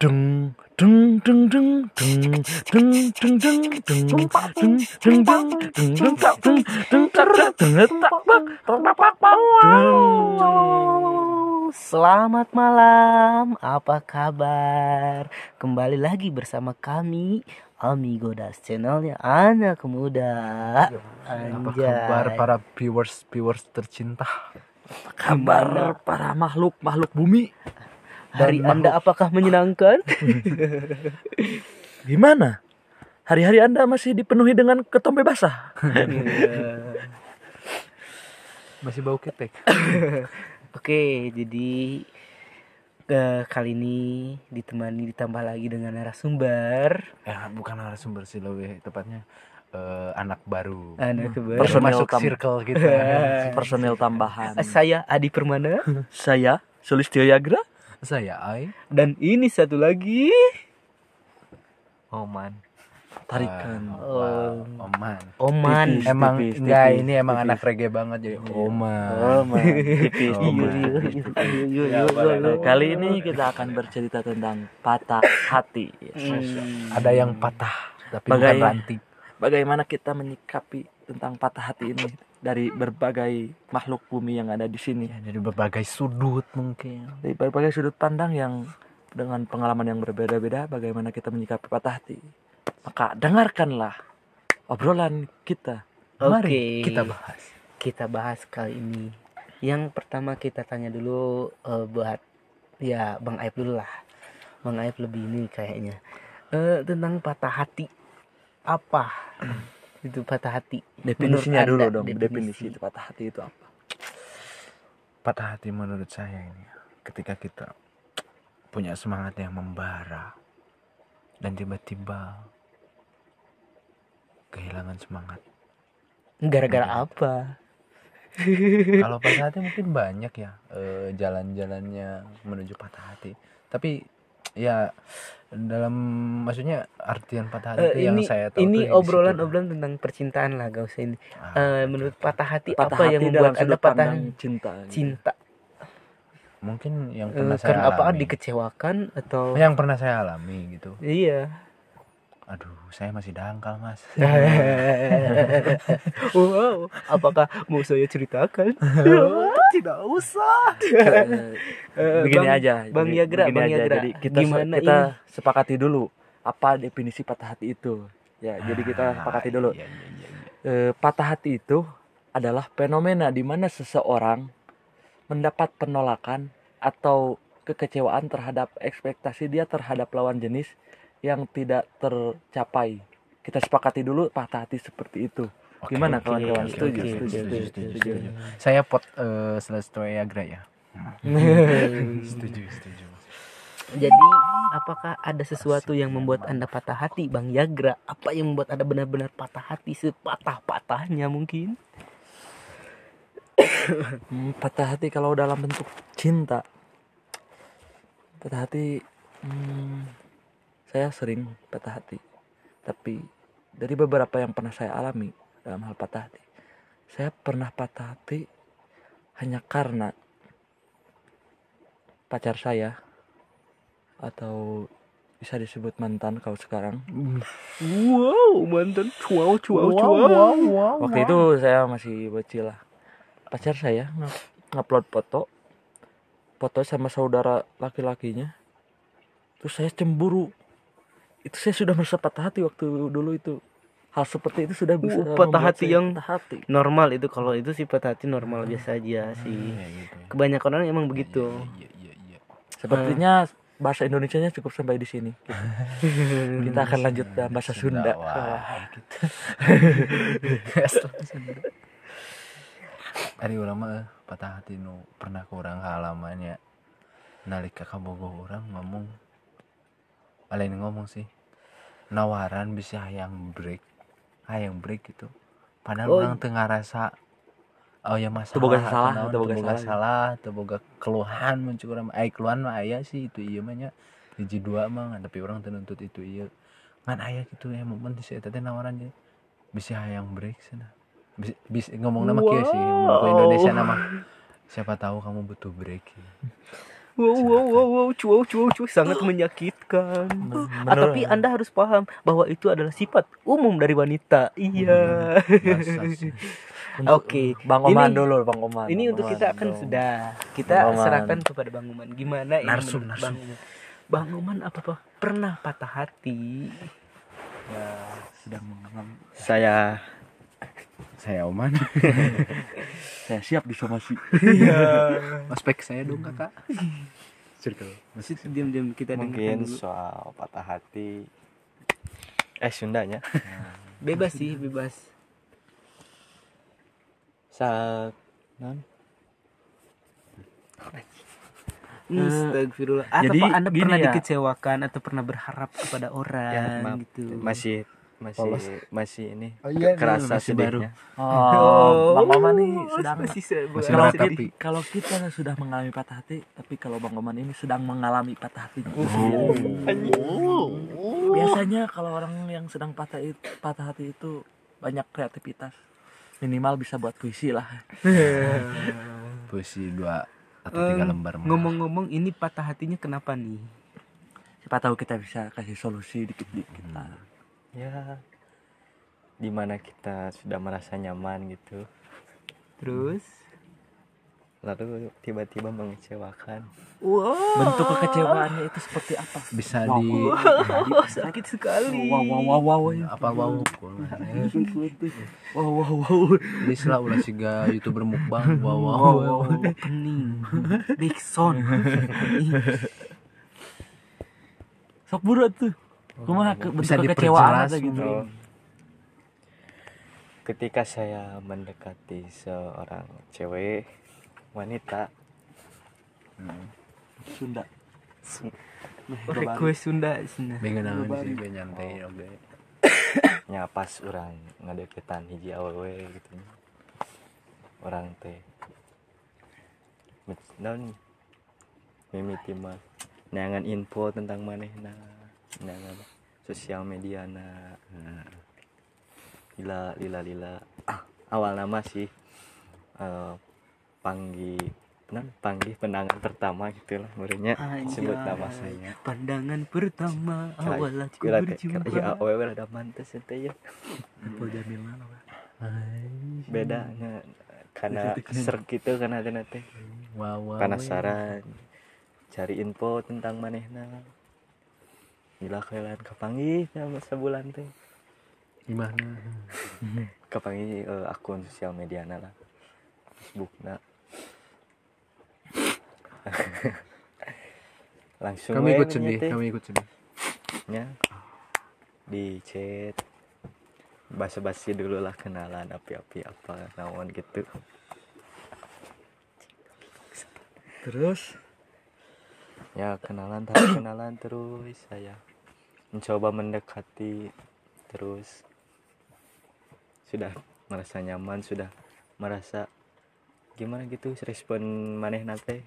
Dung dung dung dung dung dung dung dung dung dung dung dung dung dung dung tak dung dung tak tak dung tak bak tak bak bak Selamat malam, apa kabar? Kembali lagi bersama kami Amigo Das channelnya anak muda Apa kabar para viewers viewers tercinta? Kabar para makhluk makhluk bumi? Hari dan anda apakah menyenangkan? Gimana? Hari-hari Anda masih dipenuhi dengan ketombe basah? Masih bau ketek. Oke, jadi eh, kali ini ditemani ditambah lagi dengan narasumber Ya, bukan narasumber sih lebih tepatnya eh, anak baru. Anak baru. Personil Masuk tam- circle kita. personil tambahan. Saya Adi Permana Saya Sulistyo Yagra. Saya Ai. dan ini satu lagi Oman. Tarikan. Oh. Oman. Oman. Tipis. Emang tipis, enggak tipis, ini emang tipis. anak reggae banget jadi Oman. Oh. Tipis, Oh. Iya, Ya, boleh. Nah, kali ini kita akan bercerita tentang patah hati. Hmm. Ada yang patah tapi Bagai- bukan ranting. Bagaimana kita menyikapi tentang patah hati ini dari berbagai makhluk bumi yang ada di sini, Ya, dari berbagai sudut mungkin. dari berbagai sudut pandang yang dengan pengalaman yang berbeda-beda, bagaimana kita menyikapi patah hati. Maka dengarkanlah obrolan kita. Mari kita bahas. Kita bahas kali ini. Yang pertama kita tanya dulu eh, buat ya Bang Aib dulu lah. Bang Aib lebih ini kayaknya. Eh, tentang patah hati. Apa itu patah hati? Definisinya Menurut dulu Anda, dong, definisi. definisi itu patah hati itu apa? Patah hati menurut saya ini ketika kita punya semangat yang membara dan tiba-tiba kehilangan semangat. Gara-gara apa? Kalau patah hati mungkin banyak ya eh, jalan-jalannya menuju patah hati. Tapi ya dalam maksudnya artian patah hati Eh, itu yang ini saya tahu ini tuh yang di situ. obrolan-obrolan tentang percintaan lah, gak usah ini. Ah, Eh, menurut patah hati Patah apa yang hati membuat dalam anda patah cinta. cinta? mungkin yang Eh, pernah saya karena apa? alami. Dikecewakan atau? Yang pernah saya alami gitu. Iya. Aduh, saya masih dangkal, Mas. wow, apakah mau saya ceritakan? Tidak usah. Eh, begini Bang- aja Bang jadi Yagra, Bang aja. Yagra, jadi kita gimana kita ini? sepakati dulu apa definisi patah hati itu ya jadi kita sepakati dulu Iya, iya, iya, iya. Eh, patah hati itu adalah fenomena di mana seseorang mendapat penolakan atau kekecewaan terhadap ekspektasi dia terhadap lawan jenis yang tidak tercapai kita sepakati dulu patah hati seperti itu Oke, Gimana kawan-kawan? Setuju, setuju, setuju, setuju, setuju, setuju. setuju. Saya pot eh Celeste Yagra ya. setuju, setuju. Jadi, apakah ada sesuatu yang membuat anda patah hati, Bang Yagra? Apa yang membuat anda benar-benar patah hati sepatah-patahnya mungkin? Hmm, patah hati kalau dalam bentuk cinta patah hati hmm, saya sering patah hati tapi dari beberapa yang pernah saya alami dalam hal patah hati. Saya pernah patah hati hanya karena pacar saya atau bisa disebut mantan kalau sekarang. Wow, mantan. Cuau cuau waktu itu saya masih bocil lah. Pacar saya ngupload foto. Foto sama saudara laki-lakinya. Terus saya cemburu. Itu saya sudah merasa patah hati waktu dulu itu hal seperti itu sudah bisa Uh, patah hati yang- patah hati Normal itu kalau itu sih patah hati normal biasa aja sih. Iya, gitu ya. Kebanyakan orang emang begitu. Iya, iya, iya. sepertinya bahasa Indonesianya cukup sampai di sini kita akan lanjut dalam bahasa Sunda, Wah, gitu. Ari urang mah eh, patah hati nu pernah ke urang halamannya nalika kabogoh orang ngomong lain ngomong sih nawaran bisa hayang break hayang break gitu padahal Oh. orang teu ngarasa oh ya masalah Teu boga salah, teu boga salah. salah teu boga keluhan muncul urang mah. ai keluhan mah aya sih itu ieu mah nya hiji dua mah tapi orang teu nuntut itu ieu ngan aya gitu ya momen di eta teh nawaran dia bisa hayang break sana bisa, bisa ngomong nama kieu sih Wow. ke Indonesia nama siapa tahu kamu butuh break Wow, wow, wow, wow, cuau, cuau, cuau, sangat menyakitkan. Ah, tapi Anda harus paham bahwa itu adalah sifat umum dari wanita. Iya. Biasa sih. Oke. Bang Oman Ini- dulu Bang Oman Ini untuk Oman kita akan dong. sudah kita Bang Oman. serahkan kepada Bang Uman. Gimana ini Narsum, menurut narsum. Bang Uman? Bang Uman apa apa pernah patah hati? ya sedang mengalami Saya saya Oman. saya siap disomasi Iya. Ospek saya dong kakak. Circle. Masih diam-diam kita dengarkan mungkin dulu. soal patah hati eh Sundanya Bebas sih, bebas. saat non Astagfirullah. Atau jadi Pak, Anda gini pernah ya. dikecewakan atau pernah berharap kepada orang ya maaf gitu. masih masih Polos. masih ini Oh iya, kerasa masih baru. sedihnya oh, Bang Oman nih sedang masih, Masih kalau, rata, kita, Pi. kalau kita sudah mengalami patah hati tapi kalau Bang Oman ini sedang mengalami patah hati biasanya kalau orang yang sedang patah itu, patah hati itu banyak kreativitas minimal bisa buat puisi lah Puisi dua atau tiga Em, lembar. Ngomong-ngomong ini patah hatinya kenapa nih? siapa tahu kita bisa kasih solusi dikit-dikit lah ya di mana kita sudah merasa nyaman gitu Terus lalu tiba-tiba mengecewakan Wow. bentuk kekecewaannya itu seperti apa bisa Wow. di Wah, sakit sekali. wow wow wow wow apa wow wow wow wow ini setelah ulah siga youtuber mukbang wow wow, wow wow. wow Opening. Big sound. sok buruan tuh kumaha ke, Bisa diperjelas gitu. ketika saya mendekati seorang cewek wanita. Sunda. Request Sunda Sunda. Pengen naon sih pengen nyantai oke nya pas orang ngadeketan hiji awewe gitu. Orang teh. Naon mimiti mah. Neangan info tentang manehna neangan sosial media na lila lila lila. Ah, awal nama sih eh panggi non panggih penangan pertama gitu lah muridnya. Sebut nama saya. Pandangan pertama awal aku berjumpa. ya awewe rada mantes ente ya. Info Jamil mana Pak? bedanya karena serk gitu karena ada wow penasaran. Cari info tentang manehna gila kalian kepanggih sama sebulan teh gimana? Kepanggih eh, akun sosial media lah Facebook na langsung kami ikut teh. kami ikut sedih. Nya di chat basa-basi dulu lah kenalan api-api apa naon gitu. Terus? Ya kenalan terus kenalan terus saya mencoba mendekati terus. Sudah merasa nyaman sudah merasa gimana gitu respon maneh nate?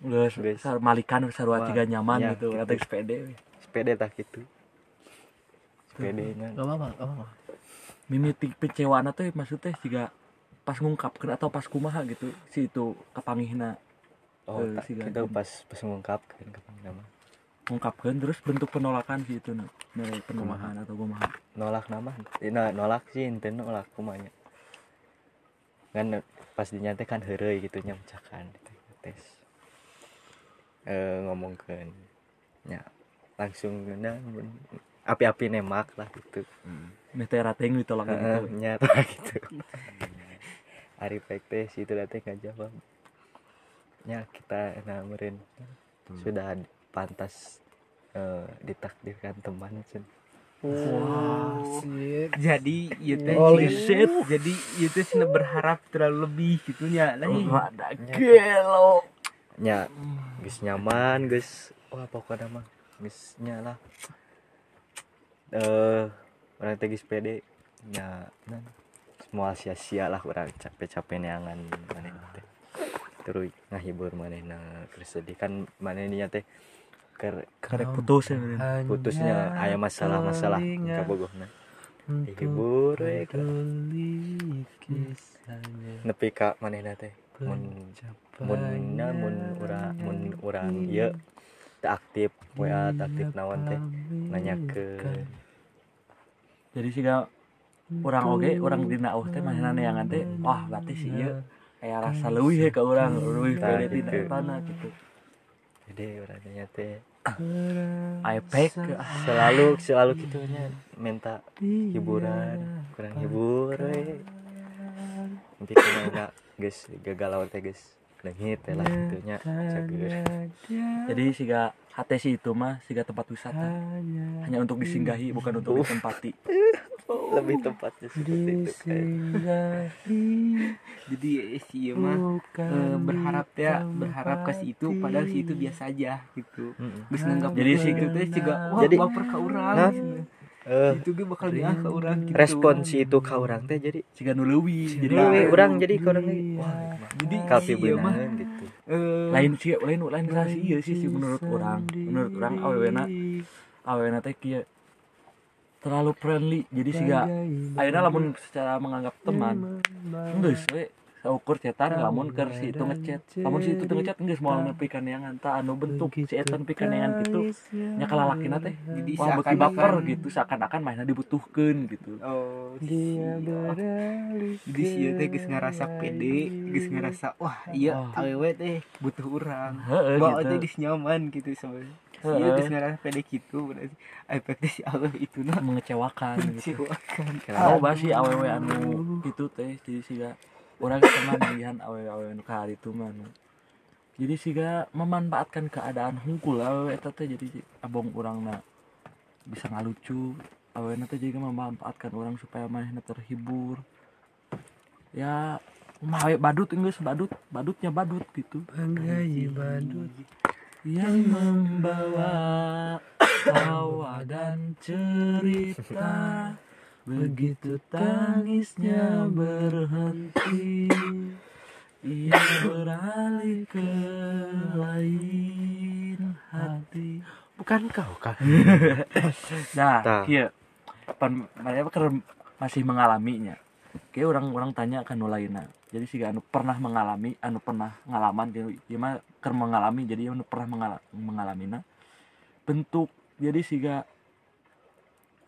Geus malikan sarua tiga nyaman ya, gitu gitu. sepede. We. sepede tak gitu. Sepede nya gak apa-apa gak apa-apa. Mimiti kecewaan teh maksudnya jika pas ngungkapkan atau pas kumaha gitu si itu kepanggihna. Oh Eh, tak Gantin. pas pas ngungkapkan kapan nama ngungkapkan terus bentuk penolakan si itu nah dari penolakan atau kumaha? Nolak nama? Nah, nolak sih ente nolak kumanya. Kan pas dinyate kan heureuy gitu nya mecakan gitu, tes. Eh ngomongkeun nya. Langsung nah, api-api nemak lah gitu. Teh rateng ditolak Heeh, gitu. nya gitu. Ari pek teh situ teh ngajawab. Nya kita namurin sudah pantas eh, ditakdirkan teman cen Wah, jadi ieu teh Holy cenah- shit. Jadi ieu teh cenah berharap terlalu lebih gitu nya. Lah ih. rada gelo. Nya geus nyaman geus wah pokoknya mah geus nya lah. Eh orang teh geus pede semua sia-sia lah orang capek-capek neangan maneh teh. Terus ngahibur manehna keur sedih. Kan manehnya teh keur karek putus ya bener. putusnya aya masalah-masalah kabogohna dihibur we nepi ka manehna teh mun munnya mun urang mun urang ieu teu aktif WA teu aktif naon teh. Nanya ke jadi siga orang oge orang dina uh teh mana neangan teh. Wah berarti sih ya kayak rasa leuwih he ka urang. Leuwih pede tina gitu. etana gitu. Jadi urangnya teh iPad selalu selalu gitunya minta hiburan kurang hibur nanti kena enggak guys gagal teh guys. Lengit teh lah gitunya cager jadi siga si itu mah siga tempat wisata. Hanya untuk disinggahi bukan untuk ditempati lebih tepatnya seperti itu kayak jadi si mah eh, berharap ya berharap ke si itu padahal si itu biasa aja gitu. Mm-mm. geus nganggap Jadi si itu teh juga wah Jadi- baper ka urang Hah? cenah. Eh, itu ge bakal diah ka urang gitu. respon si itu ke orang teh jadi siga nu leuwih jadi jadi orang jadi ke orang lagi. Wah jadi mah beunangan gitu. eh, lain sih lain lain rasa iya sih sih menurut orang. Menurut orang awena. awena teh kieu terlalu friendly jadi siga ayeuna lamun secara menganggap teman geus we. Saukur cetan lamun keur si itu ngechat. Lamun si itu teu ngechat geus moal nepi ka neangan tah anu bentuk si eta nepi ka neangan kitu nya kalalakina teh jadi wah beki baper gitu seakan-akan mainnya dibutuhkeun gitu. Oh dia jadi si teh geus ngarasa pede geus ngarasa wah iya awewe teh butuh urang. Heeh bawa gitu. teh nyaman gitu sama ieu geus ngarasa pede gitu berarti efeknya si awewe itu nah mengecewakan gitu. Mengecewakan. Tahu bah sih awewe anu itu teh jadi siga orang pernah melihat awewe-awewe anu ka itu mah jadi siga memanfaatkan keadaan hungkul awewe eta teh jadi abong urangna bisa ngalucu. Awewe teh juga memanfaatkan orang supaya manehna terhibur. Ya mawe badut geus badut badutnya badut gitu. Banggai badut yang membawa tawa dan cerita. Begitu tangisnya berhenti ia beralih ke lain hati. Bukan kau kan nah iya. Pan mereka masih mengalaminya kayak orang-orang tanya kan lainnya jadi sih anu pernah mengalami anu pernah ngalaman jadi mah keur mengalami jadi anu pernah mengala, mengalaminya bentuk jadi sih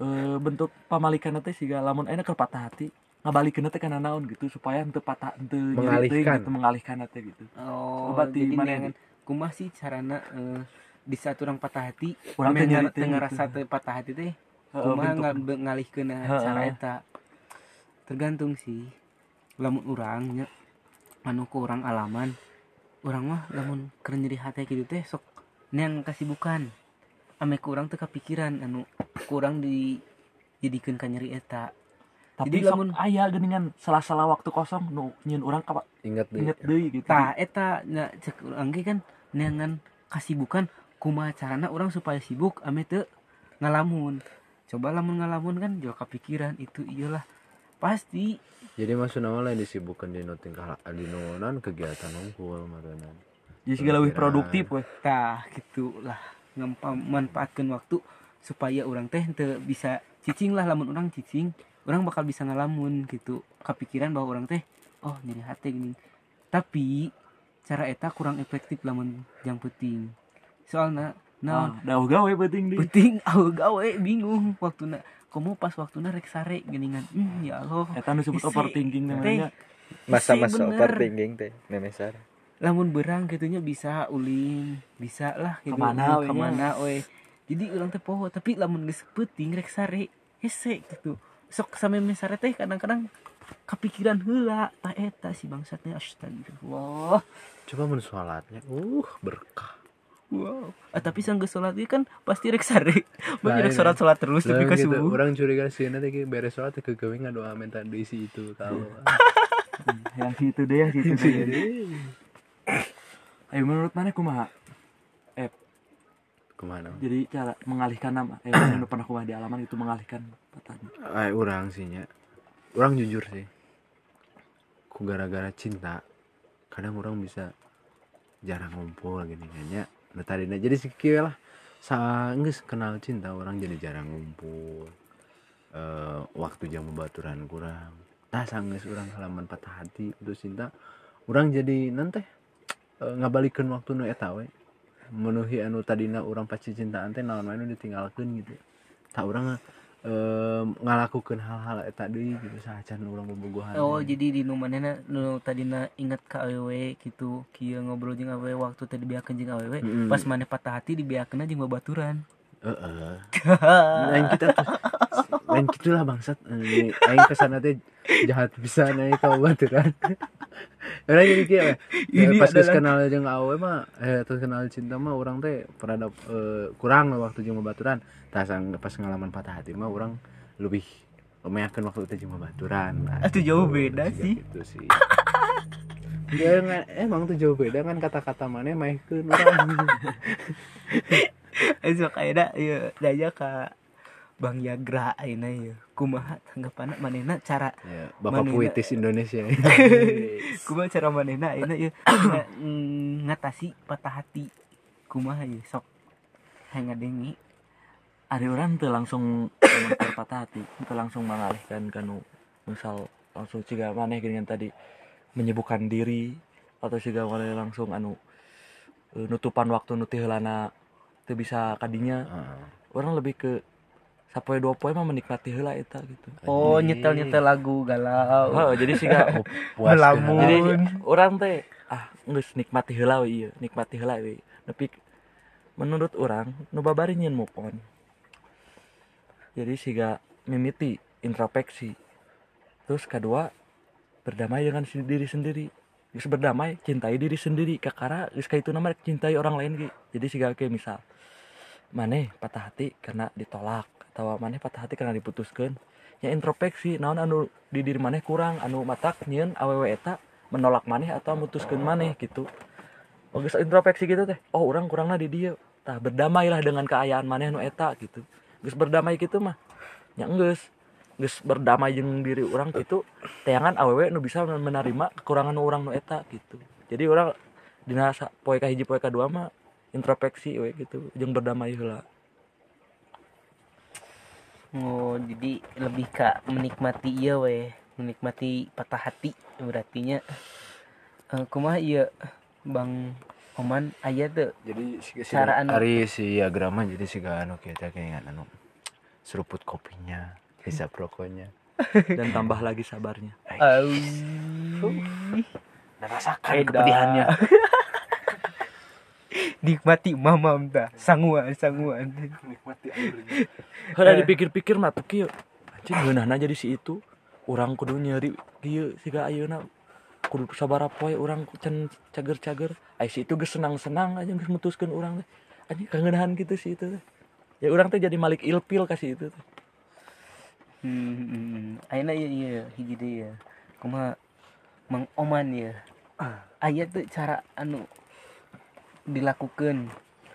eh, bentuk pamalikan teh sih lamun enak keur patah hati ngabalikeun teh kana naon gitu supaya henteu patah henteu Mengalihkan. gitu mengalihkan teh gitu oh Coba ti jadi mana kumaha sih carana eh, di saat orang patah hati Urang teh tengah gitu. teu patah hati teh Heeh, kumaha bentuk ngal- ngalihkeun Heeh. cara eta tergantung sih. Lamun urang nya anu ku urang alaman urang mah lamun keur nyeri hati gitu teh sok neang kasibukan. Ame ku urang teu kepikiran anu kurang di jadikeun ka nyeri eta. Tapi Jadi lamun- aya geuningan salah-salah waktu kosong nu nyieun urang ka ingat deh inget deui gitu. Tah eta nya cek urang ge kan neangan kasibukan kumaha carana urang supaya sibuk ame teu ngalamun. Coba lamun ngalamun kan juga kepikiran itu iyalah pasti. Jadi maksud nama lain disibukkan di nu tingkah di nu non kegiatan ngumpul makanan jadi segala lebih produktif weh. Tah gitulah. Memanfaatkan waktu supaya orang teh teu bisa cicing lah lamun orang cicing orang bakal bisa ngalamun gitu. Kepikiran bahwa orang teh oh nyeri hati gini. Tapi cara eta kurang efektif lamun yang penting soalnya nah nah gawe penting penting gawe bingung. Waktu kamu pas waktu rek sare geningan hmm, ya Allah. Eta nu disebut overthinking namanya. Masa-masa overthinking teh memesar lamun berang gitunya bisa uling bisa lah gitu. Ke mana we ke mana we. Jadi orang teh poho tapi lamun geus peuting rek sare hese gitu. Sok sampe mesare teh kadang-kadang kepikiran heula ta eta si bangsatnya astagfirullah. Coba mun sholatnya uh berkah wow. Ah, tapi sang geus salat ieu kan pasti rek sare Lain, banyak salat salat terus tapi Lah ke gitu, subuh orang curiga sih nanti kayak beres sholat ke gawe doa minta diisi itu kalau yang situ deh yang situ deh. Ayo menurut mana kumaha? Ke mana jadi cara mengalihkan nama. Eh anu pernah kumaha di alaman itu mengalihkan patahnya Ay, orang sih nya. Orang jujur sih. Ku gara-gara cinta kadang orang bisa jarang ngumpul gini nya tadinya jadi kieu lah sa geus kenal cinta orang jadi jarang ngumpul. Eh waktu jam baturan kurang. Nah sanggeus orang halaman patah hati untuk cinta. Orang jadi nanti eh, ngabalikeun waktu nu eta menuhi anu tadina urang paci cintaan teh naon wae nu ditinggalkeun gitu. Tak urang eh, ngalakukeun hal-hal eta deui gitu sajan urang bobogohan oh jadi di nu manehna nu tadina inget ka awewe gitu kieu ngobrol jeung awewe waktu tadi dibiakeun jeung awewe Mm-mm. pas maneh patah hati dibiakeun jeung babaturan Heeh. lain kita tuh lain gitulah bangsat Eh, aing ke sana teh jahat bisa naik ke baturan orang jadi kia we. Ini Eh, pas adalah- kenal jeung awe mah eh terus kenal cinta mah orang teh pernah eh, kurang lah waktu jeung baturan tas pas ngalaman patah hati mah orang lebih meyakin waktu itu jeung baturan Nah, Atuh jauh gitu. beda sih. gitu sih nggak- emang tuh jauh beda kan kata-kata mana maihkeun orang Eso kayak ieu daya ka Bang Yagra ayeuna ieu. Kumaha tanggapanna manehna cara ya, bapak Manehna- puitis Indonesia kumaha cara manehna nga- mm, ngatasi patah hati. Kumaha ieu sok hangadengi. ada orang tuh langsung patah hati itu langsung mengalihkan kanu misal langsung juga maneh dengan tadi menyibukkan diri atau juga maneh langsung anu eh, nutupan waktu nuti heulana teu bisa kadinya Heeh. orang lebih ke sapoe dua poe mah menikmati heula eta gitu. Oh, nyetel-nyetel lagu galau. oh, jadi sih gak Puas Melamun. jadi Mun. orang teh ah geus nikmati heula we ieu nikmati heula we. Tapi menurut orang nu babari nyeun move on. Jadi siga mimiti introspeksi. Terus kedua berdamai dengan diri sendiri. Geus berdamai cintai diri sendiri. Kakara geus itu nama cintai orang lain ge jadi siga kayak misal maneh patah hati karena ditolak atau maneh patah hati karena diputuskan. Ya introspeksi naon anu di diri maneh kurang anu matak nyeun awewe eta menolak maneh atau memutuskan maneh gitu. Oh geus introspeksi gitu teh. Oh orang kurangna di dia tah berdamailah dengan keayaan maneh anu eta gitu. Geus berdamai gitu mah nya geus geus berdamai jeung diri orang gitu teangan awewe nu bisa menerima kekurangan orang nu eta gitu. Jadi orang dina poe kahiji poe kadua mah introspeksi we gitu. Jeung berdamai heula Oh, jadi lebih ka menikmati iya we, menikmati patah hati berartinya. Eh kumaha iya Bang Oman? Aya tuh jadi Cara anu- Ari si agrama jadi si anu kita kayak anu seruput kopinya hisap rokoknya dan tambah lagi sabarnya. Au. dan rasakan kepedihannya Nikmati mamam dah, sanguan sanguan. nikmati airnya Kada dipikir-pikir mah tuh kieu. Anjing geunahna jadi si itu. Urang kudu nyeri kieu siga ayeuna kudu sabara poe urang can cager-cager. Ai si itu geus senang-senang aja geus mutuskeun urang teh. Anjing kangeunahan gitu si itu teh. Ya urang teh jadi malik ilpil kasih itu teh. Hmm, hmm, hmm. Ayeuna ieu ieu hiji deui ya. Kumaha Mang Oman ya. Aya tuh cara anu dilakukan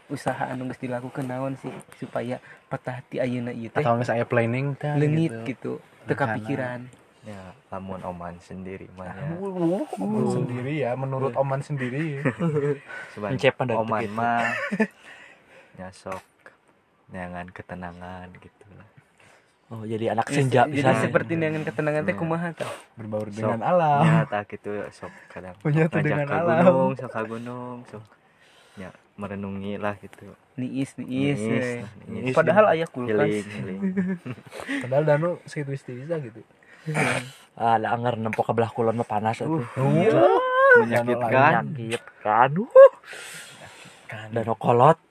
usaha anu geus dilakukan naon sih supaya patah hati ayeuna ieu teh atau nggak saya planning teh leungit gitu. gitu, teu Rencana. kepikiran. ya lamun oman sendiri mah ya Oman sendiri ya menurut Oman sendiri Seban- Encepan dari oman begitu. mah nyasok nyangan ketenangan gitu lah Oh, jadi anak senja Jadi bisa. seperti dengan ketenangan teh Ya. kumaha tah? berbaur Sok. dengan alam nyata gitu sok kadang ngajak dengan ke alam. gunung sok ke gunung sok ya merenungi lah gitu Niis niis. Niis, nah, niis. Padahal aya kulkas. healing healing padahal Danu segitu bisa gitu Ah, ada anggar nempok ke belah kulon mah panas atuh. menyakitkan Menyakitkan. Uh. kan Dan kolot.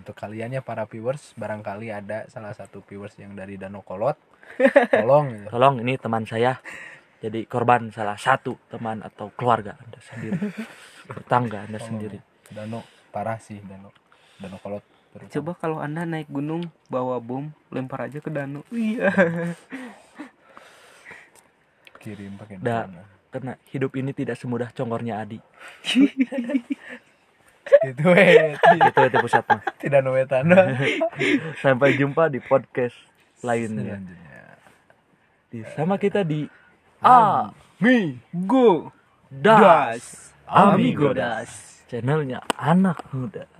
untuk kalian ya para viewers barangkali ada salah satu viewers yang dari Danau Kolot tolong gitu. Tolong ini teman saya jadi korban salah satu teman atau keluarga Anda sendiri. Tetangga Anda sendiri. Danau parah sih Danau Danau Kolot terutama. Coba kalau Anda naik gunung bawa bom, lempar aja ke danau. Iya. kirim pakai Da. drone. Karena hidup ini tidak semudah congornya Adi. gitu weh Itu itu pusat mah. tidak nuwetan Sampai jumpa di podcast lainnya. Di, sama kita di A Mi Go Das Amigo Amigo Das channelnya anak muda.